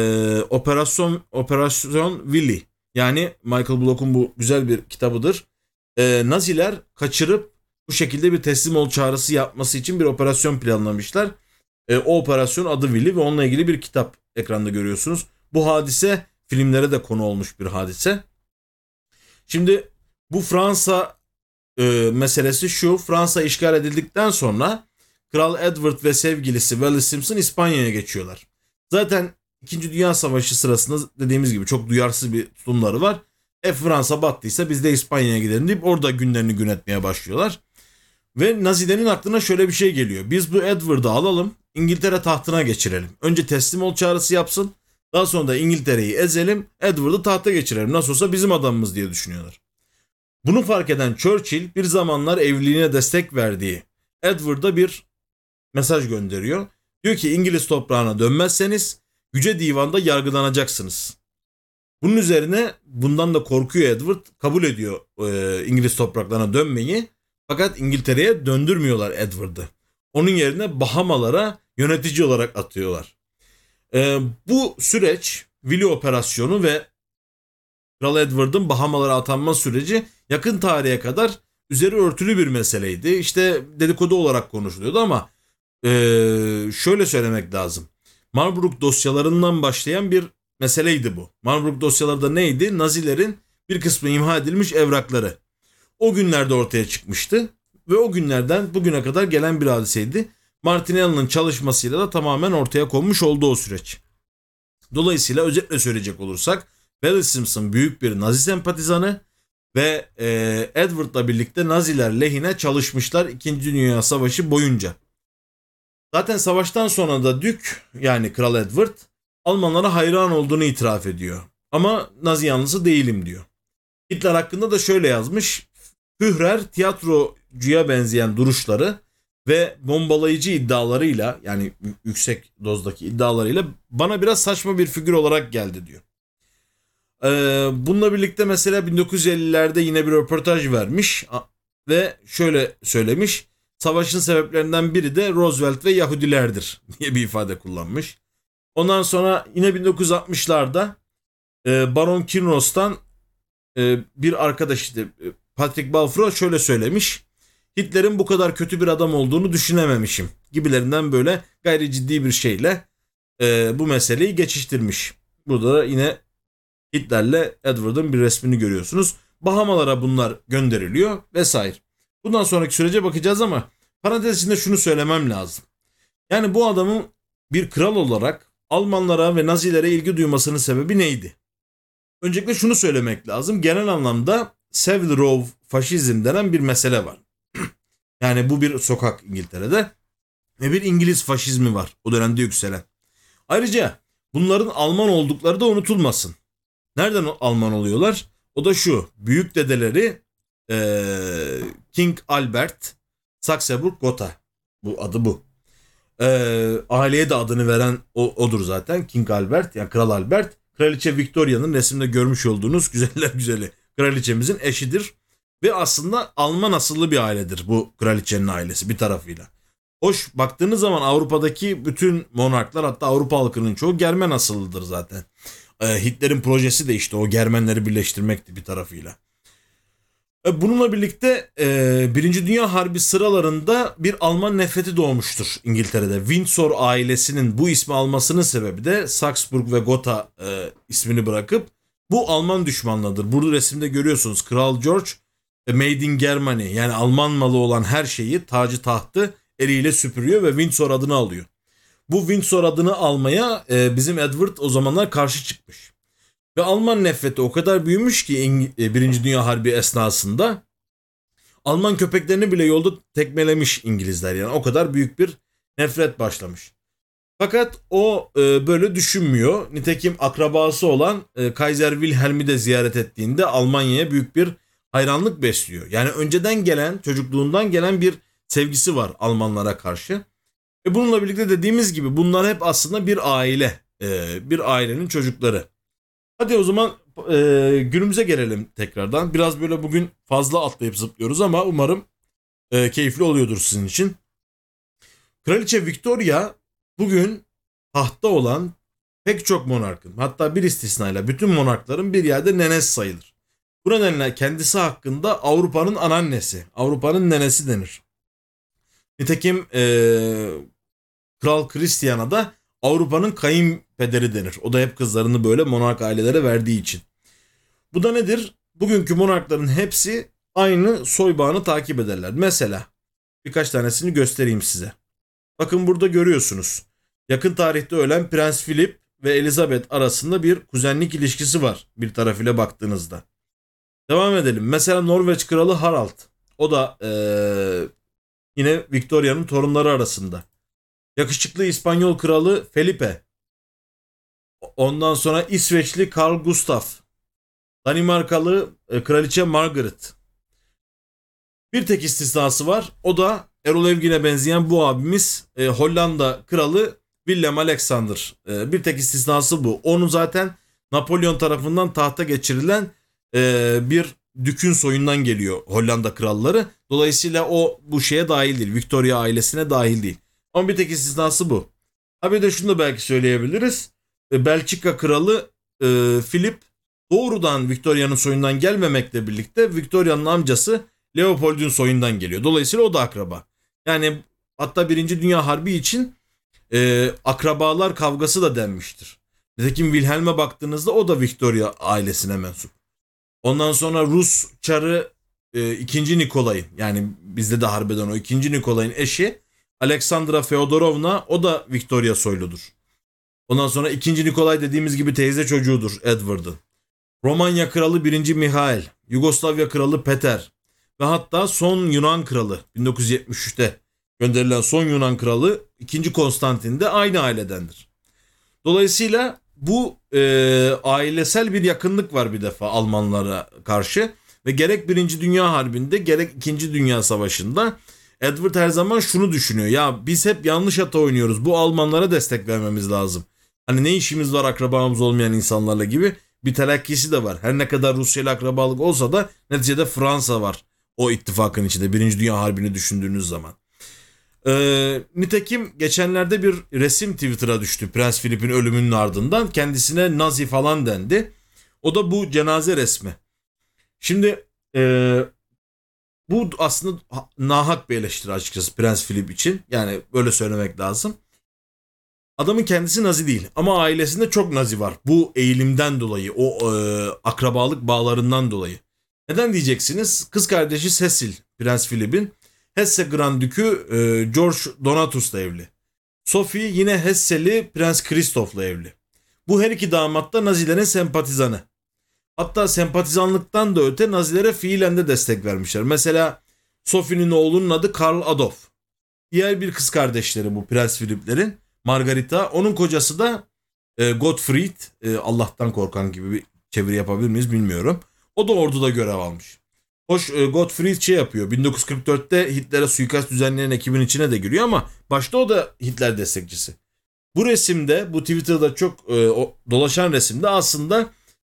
operasyon operasyon Willy yani Michael Block'un bu güzel bir kitabıdır. E, Naziler kaçırıp bu şekilde bir teslim ol çağrısı yapması için bir operasyon planlamışlar. E, o operasyon adı Willy ve onunla ilgili bir kitap ekranda görüyorsunuz. Bu hadise filmlere de konu olmuş bir hadise. Şimdi bu Fransa e, meselesi şu. Fransa işgal edildikten sonra Kral Edward ve sevgilisi Wallis Simpson İspanya'ya geçiyorlar. Zaten İkinci Dünya Savaşı sırasında dediğimiz gibi çok duyarsız bir tutumları var. E Fransa battıysa biz de İspanya'ya gidelim deyip orada günlerini gün etmeye başlıyorlar. Ve Nazilerin aklına şöyle bir şey geliyor. Biz bu Edward'ı alalım, İngiltere tahtına geçirelim. Önce teslim ol çağrısı yapsın. Daha sonra da İngiltere'yi ezelim, Edward'ı tahta geçirelim. Nasıl olsa bizim adamımız diye düşünüyorlar. Bunu fark eden Churchill bir zamanlar evliliğine destek verdiği Edward'a bir mesaj gönderiyor. Diyor ki İngiliz toprağına dönmezseniz Yüce Divan'da yargılanacaksınız. Bunun üzerine bundan da korkuyor Edward. Kabul ediyor e, İngiliz topraklarına dönmeyi. Fakat İngiltere'ye döndürmüyorlar Edward'ı. Onun yerine Bahamalara yönetici olarak atıyorlar. E, bu süreç Willy operasyonu ve Kral Edward'ın Bahamalara atanma süreci yakın tarihe kadar üzeri örtülü bir meseleydi. İşte dedikodu olarak konuşuluyordu ama e, şöyle söylemek lazım. Marlborough dosyalarından başlayan bir meseleydi bu. Marlborough dosyaları da neydi? Nazilerin bir kısmı imha edilmiş evrakları. O günlerde ortaya çıkmıştı ve o günlerden bugüne kadar gelen bir hadiseydi. Martinelli'nin çalışmasıyla da tamamen ortaya konmuş oldu o süreç. Dolayısıyla özetle söyleyecek olursak Barry Simpson büyük bir Nazi sempatizanı ve e, Edward'la birlikte Naziler lehine çalışmışlar 2. Dünya Savaşı boyunca. Zaten savaştan sonra da Dük yani Kral Edward Almanlara hayran olduğunu itiraf ediyor. Ama Nazi yanlısı değilim diyor. Hitler hakkında da şöyle yazmış. Führer tiyatrocuya benzeyen duruşları ve bombalayıcı iddialarıyla yani yüksek dozdaki iddialarıyla bana biraz saçma bir figür olarak geldi diyor. Ee, bununla birlikte mesela 1950'lerde yine bir röportaj vermiş ve şöyle söylemiş. Savaşın sebeplerinden biri de Roosevelt ve Yahudilerdir *laughs* diye bir ifade kullanmış. Ondan sonra yine 1960'larda e, Baron Kirnos'tan e, bir arkadaş e, Patrick Balfour şöyle söylemiş. Hitler'in bu kadar kötü bir adam olduğunu düşünememişim gibilerinden böyle gayri ciddi bir şeyle e, bu meseleyi geçiştirmiş. Burada da yine Hitler'le Edward'ın bir resmini görüyorsunuz. Bahamalara bunlar gönderiliyor vesaire. Bundan sonraki sürece bakacağız ama parantez içinde şunu söylemem lazım. Yani bu adamın bir kral olarak Almanlara ve Nazilere ilgi duymasının sebebi neydi? Öncelikle şunu söylemek lazım. Genel anlamda Savile Row faşizm denen bir mesele var. *clears throat* yani bu bir sokak İngiltere'de ve bir İngiliz faşizmi var o dönemde yükselen. Ayrıca bunların Alman oldukları da unutulmasın. Nereden Alman oluyorlar? O da şu. Büyük dedeleri ee, King Albert Saxeburg Gotha. Bu adı bu. Ee, aileye de adını veren o, odur zaten. King Albert yani Kral Albert. Kraliçe Victoria'nın resimde görmüş olduğunuz *laughs* güzeller güzeli kraliçemizin eşidir. Ve aslında Alman asıllı bir ailedir bu kraliçenin ailesi bir tarafıyla. Hoş baktığınız zaman Avrupa'daki bütün monarklar hatta Avrupa halkının çoğu Germen asıllıdır zaten. Ee, Hitler'in projesi de işte o Germenleri birleştirmekti bir tarafıyla. Ee, bununla birlikte e, Birinci Dünya Harbi sıralarında bir Alman nefreti doğmuştur İngiltere'de. Windsor ailesinin bu ismi almasının sebebi de Salzburg ve Gotha e, ismini bırakıp bu Alman düşmanlığıdır. Burada resimde görüyorsunuz Kral George e, Made in Germany yani Alman malı olan her şeyi tacı tahtı eliyle süpürüyor ve Windsor adını alıyor. Bu Windsor adını almaya e, bizim Edward o zamanlar karşı çıkmış. Ve Alman nefreti o kadar büyümüş ki e, Birinci Dünya Harbi esnasında Alman köpeklerini bile yolda tekmelemiş İngilizler yani o kadar büyük bir nefret başlamış. Fakat o e, böyle düşünmüyor. Nitekim akrabası olan e, Kaiser Wilhelm'i de ziyaret ettiğinde Almanya'ya büyük bir hayranlık besliyor. Yani önceden gelen, çocukluğundan gelen bir sevgisi var Almanlara karşı. Ve bununla birlikte dediğimiz gibi bunlar hep aslında bir aile, e, bir ailenin çocukları. Hadi o zaman e, günümüze gelelim tekrardan. Biraz böyle bugün fazla atlayıp zıplıyoruz ama umarım e, keyifli oluyordur sizin için. Kraliçe Victoria bugün tahtta olan pek çok monarkın hatta bir istisnayla bütün monarkların bir yerde nenesi sayılır. Bu nedenle kendisi hakkında Avrupa'nın anannesi, Avrupa'nın nenesi denir. Nitekim e, Kral Christian'a da Avrupa'nın kayınpederi denir. O da hep kızlarını böyle monark ailelere verdiği için. Bu da nedir? Bugünkü monarkların hepsi aynı soy takip ederler. Mesela birkaç tanesini göstereyim size. Bakın burada görüyorsunuz. Yakın tarihte ölen Prens Philip ve Elizabeth arasında bir kuzenlik ilişkisi var bir tarafıyla baktığınızda. Devam edelim. Mesela Norveç kralı Harald. O da ee, yine Victoria'nın torunları arasında. Yakışıklı İspanyol kralı Felipe. Ondan sonra İsveçli Carl Gustav. Danimarkalı e, kraliçe Margaret. Bir tek istisnası var. O da Erol Evgin'e benzeyen bu abimiz e, Hollanda kralı Willem Alexander. E, bir tek istisnası bu. Onu zaten Napolyon tarafından tahta geçirilen bir dükün soyundan geliyor Hollanda kralları. Dolayısıyla o bu şeye dahil değil. Victoria ailesine dahil değil. Ama bir tek istisnası bu. Ha bir de şunu da belki söyleyebiliriz. E, Belçika kralı e, Philip doğrudan Victoria'nın soyundan gelmemekle birlikte Victoria'nın amcası Leopold'un soyundan geliyor. Dolayısıyla o da akraba. Yani hatta Birinci Dünya Harbi için e, akrabalar kavgası da denmiştir. Nitekim Wilhelm'e baktığınızda o da Victoria ailesine mensup. Ondan sonra Rus çarı e, 2. Nikolay'ın yani bizde de harbeden o 2. Nikolay'ın eşi Alexandra Feodorovna o da Victoria soyludur. Ondan sonra 2. Nikolay dediğimiz gibi teyze çocuğudur Edward'ın. Romanya kralı 1. Mihail, Yugoslavya kralı Peter ve hatta son Yunan kralı 1973'te gönderilen son Yunan kralı 2. Konstantin de aynı ailedendir. Dolayısıyla bu e, ailesel bir yakınlık var bir defa Almanlara karşı ve gerek Birinci Dünya Harbi'nde gerek İkinci Dünya Savaşı'nda Edward her zaman şunu düşünüyor. Ya biz hep yanlış hata oynuyoruz. Bu Almanlara destek vermemiz lazım. Hani ne işimiz var akrabamız olmayan insanlarla gibi bir telakkisi de var. Her ne kadar Rusya ile akrabalık olsa da neticede Fransa var o ittifakın içinde. Birinci Dünya Harbi'ni düşündüğünüz zaman. Ee, nitekim geçenlerde bir resim Twitter'a düştü Prens Philip'in ölümünün ardından. Kendisine Nazi falan dendi. O da bu cenaze resmi. Şimdi e, bu aslında nahak bir eleştiri açıkçası Prens Philip için. Yani böyle söylemek lazım. Adamın kendisi Nazi değil ama ailesinde çok Nazi var. Bu eğilimden dolayı, o e, akrabalık bağlarından dolayı. Neden diyeceksiniz? Kız kardeşi Cecil, Prens Philip'in Hesse Grand Dükü e, George Donatus'la evli. Sophie yine Hesseli Prens Christoph'la evli. Bu her iki damat da Nazilerin sempatizanı. Hatta sempatizanlıktan da öte Nazilere fiilen de destek vermişler. Mesela Sophie'nin oğlunun adı Karl Adolf. Diğer bir kız kardeşleri bu Prens Philip'lerin. Margarita. Onun kocası da e, Gottfried. E, Allah'tan korkan gibi bir çeviri yapabilir miyiz bilmiyorum. O da orduda görev almış. Hoş e, Gottfried şey yapıyor. 1944'te Hitler'e suikast düzenleyen ekibin içine de giriyor ama başta o da Hitler destekçisi. Bu resimde, bu Twitter'da çok e, o, dolaşan resimde aslında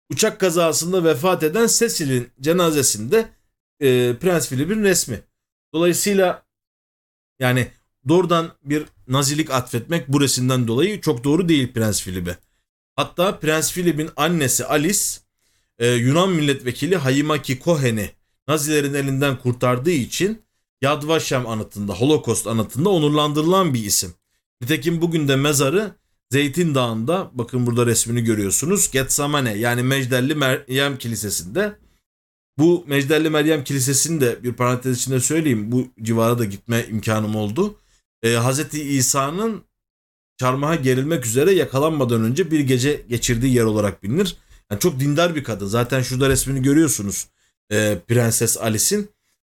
uçak kazasında vefat eden Cecil'in cenazesinde e, Prens Philip'in resmi. Dolayısıyla yani doğrudan bir nazilik atfetmek bu resimden dolayı çok doğru değil Prens Philip'e. Hatta Prens Philip'in annesi Alice e, Yunan milletvekili Hayimaki Cohen'i Nazilerin elinden kurtardığı için Yad Vashem anıtında, Holocaust anıtında onurlandırılan bir isim. Nitekim bugün de mezarı Zeytin Dağı'nda, bakın burada resmini görüyorsunuz, Getsamane yani Mecdelli Meryem Kilisesi'nde. Bu Mecdelli Meryem Kilisesi'ni de bir parantez içinde söyleyeyim. Bu civara da gitme imkanım oldu. Ee, Hz. İsa'nın çarmıha gerilmek üzere yakalanmadan önce bir gece geçirdiği yer olarak bilinir. Yani çok dindar bir kadın. Zaten şurada resmini görüyorsunuz e, Prenses Alice'in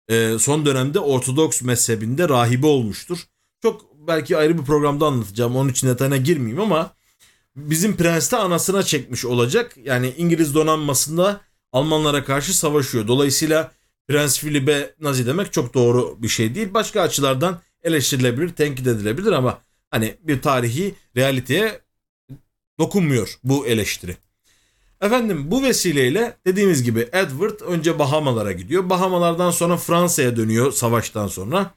e, son dönemde Ortodoks mezhebinde rahibe olmuştur. Çok belki ayrı bir programda anlatacağım. Onun için detayına girmeyeyim ama bizim prens de anasına çekmiş olacak. Yani İngiliz donanmasında Almanlara karşı savaşıyor. Dolayısıyla Prens Philip'e Nazi demek çok doğru bir şey değil. Başka açılardan eleştirilebilir, tenkit edilebilir ama hani bir tarihi realiteye dokunmuyor bu eleştiri. Efendim bu vesileyle dediğimiz gibi Edward önce Bahamalara gidiyor. Bahamalardan sonra Fransa'ya dönüyor savaştan sonra.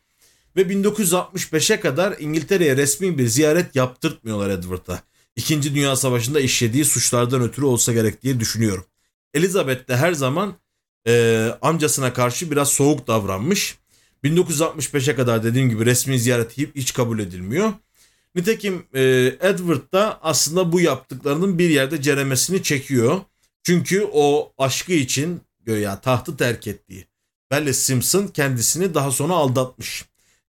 Ve 1965'e kadar İngiltere'ye resmi bir ziyaret yaptırtmıyorlar Edward'a. İkinci Dünya Savaşı'nda işlediği suçlardan ötürü olsa gerek diye düşünüyorum. Elizabeth de her zaman e, amcasına karşı biraz soğuk davranmış. 1965'e kadar dediğim gibi resmi ziyaret hiç kabul edilmiyor. Nitekim e, Edward da aslında bu yaptıklarının bir yerde ceremesini çekiyor. Çünkü o aşkı için göya tahtı terk ettiği Belle Simpson kendisini daha sonra aldatmış.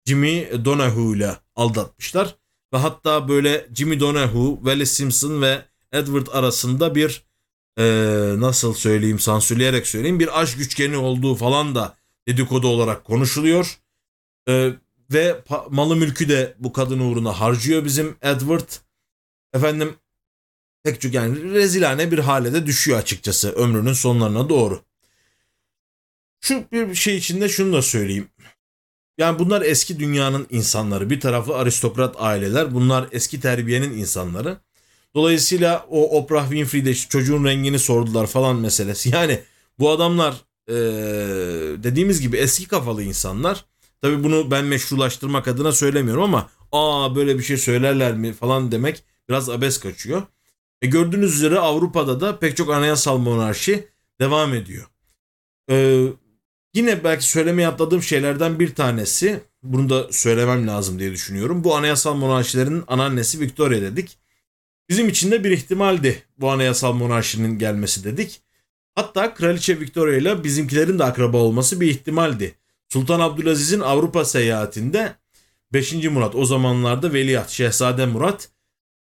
Jimmy Donahue ile aldatmışlar. Ve hatta böyle Jimmy Donahue, Belle Simpson ve Edward arasında bir e, nasıl söyleyeyim sansürleyerek söyleyeyim bir aşk üçgeni olduğu falan da dedikodu olarak konuşuluyor. E, ve malı mülkü de bu kadın uğruna harcıyor bizim Edward. Efendim pek çok yani rezilane bir hale de düşüyor açıkçası ömrünün sonlarına doğru. Şu bir şey içinde şunu da söyleyeyim. Yani bunlar eski dünyanın insanları. Bir tarafı aristokrat aileler. Bunlar eski terbiyenin insanları. Dolayısıyla o Oprah Winfrey'de işte çocuğun rengini sordular falan meselesi. *laughs* Yani bu adamlar ee, dediğimiz gibi eski kafalı insanlar. Tabii bunu ben meşrulaştırmak adına söylemiyorum ama aa böyle bir şey söylerler mi falan demek biraz abes kaçıyor. E gördüğünüz üzere Avrupa'da da pek çok anayasal monarşi devam ediyor. Ee, yine belki söylemeye atladığım şeylerden bir tanesi, bunu da söylemem lazım diye düşünüyorum. Bu anayasal monarşilerin anneannesi Victoria dedik. Bizim için de bir ihtimaldi bu anayasal monarşinin gelmesi dedik. Hatta Kraliçe Victoria ile bizimkilerin de akraba olması bir ihtimaldi. Sultan Abdülaziz'in Avrupa seyahatinde 5. Murat o zamanlarda veliaht Şehzade Murat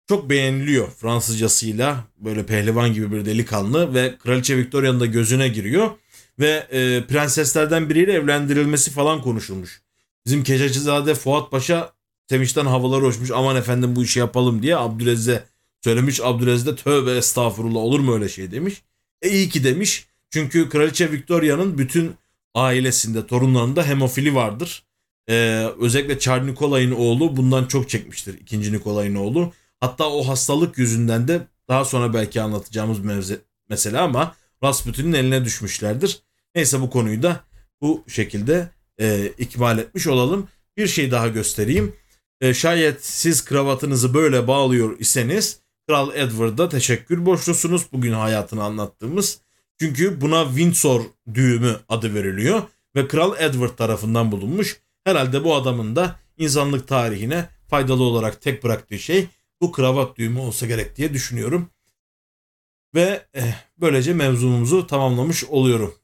çok beğeniliyor Fransızcasıyla böyle pehlivan gibi bir delikanlı ve Kraliçe Victoria'nın da gözüne giriyor ve e, prenseslerden biriyle evlendirilmesi falan konuşulmuş. Bizim Keçecizade Fuat Paşa sevinçten havalar uçmuş aman efendim bu işi yapalım diye Abdülaziz'e söylemiş. Aziz de tövbe estağfurullah olur mu öyle şey demiş. E iyi ki demiş. Çünkü Kraliçe Victoria'nın bütün ailesinde, torunlarında hemofili vardır. Ee, özellikle Charles Nikolay'ın oğlu bundan çok çekmiştir. İkinci Nikolay'ın oğlu. Hatta o hastalık yüzünden de daha sonra belki anlatacağımız mevze, mesele ama Rasputin'in eline düşmüşlerdir. Neyse bu konuyu da bu şekilde e, ikmal etmiş olalım. Bir şey daha göstereyim. E, şayet siz kravatınızı böyle bağlıyor iseniz Kral Edward'a teşekkür borçlusunuz. Bugün hayatını anlattığımız çünkü buna Windsor düğümü adı veriliyor ve Kral Edward tarafından bulunmuş. Herhalde bu adamın da insanlık tarihine faydalı olarak tek bıraktığı şey bu kravat düğümü olsa gerek diye düşünüyorum. Ve eh, böylece mevzumuzu tamamlamış oluyorum.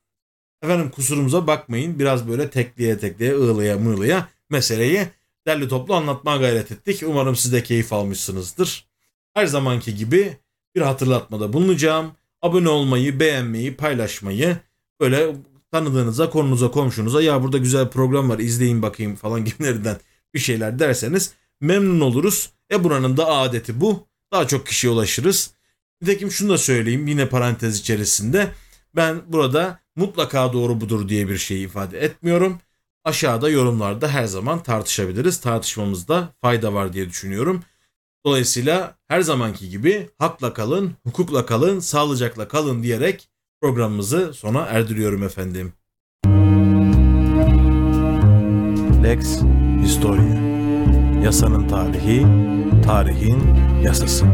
Efendim kusurumuza bakmayın. Biraz böyle tekliye tekliye ığlaya mığlaya meseleyi derli toplu anlatmaya gayret ettik. Umarım siz de keyif almışsınızdır. Her zamanki gibi bir hatırlatmada bulunacağım. Abone olmayı, beğenmeyi, paylaşmayı, böyle tanıdığınıza, konunuza, komşunuza ya burada güzel program var izleyin bakayım falan *laughs* gibilerinden bir şeyler derseniz memnun oluruz. E buranın da adeti bu. Daha çok kişiye ulaşırız. Nitekim şunu da söyleyeyim yine parantez içerisinde. Ben burada mutlaka doğru budur diye bir şey ifade etmiyorum. Aşağıda yorumlarda her zaman tartışabiliriz. Tartışmamızda fayda var diye düşünüyorum. Dolayısıyla her zamanki gibi hakla kalın, hukukla kalın, sağlıcakla kalın diyerek programımızı sona erdiriyorum efendim. Lex Historia Yasanın tarihi, tarihin yasası.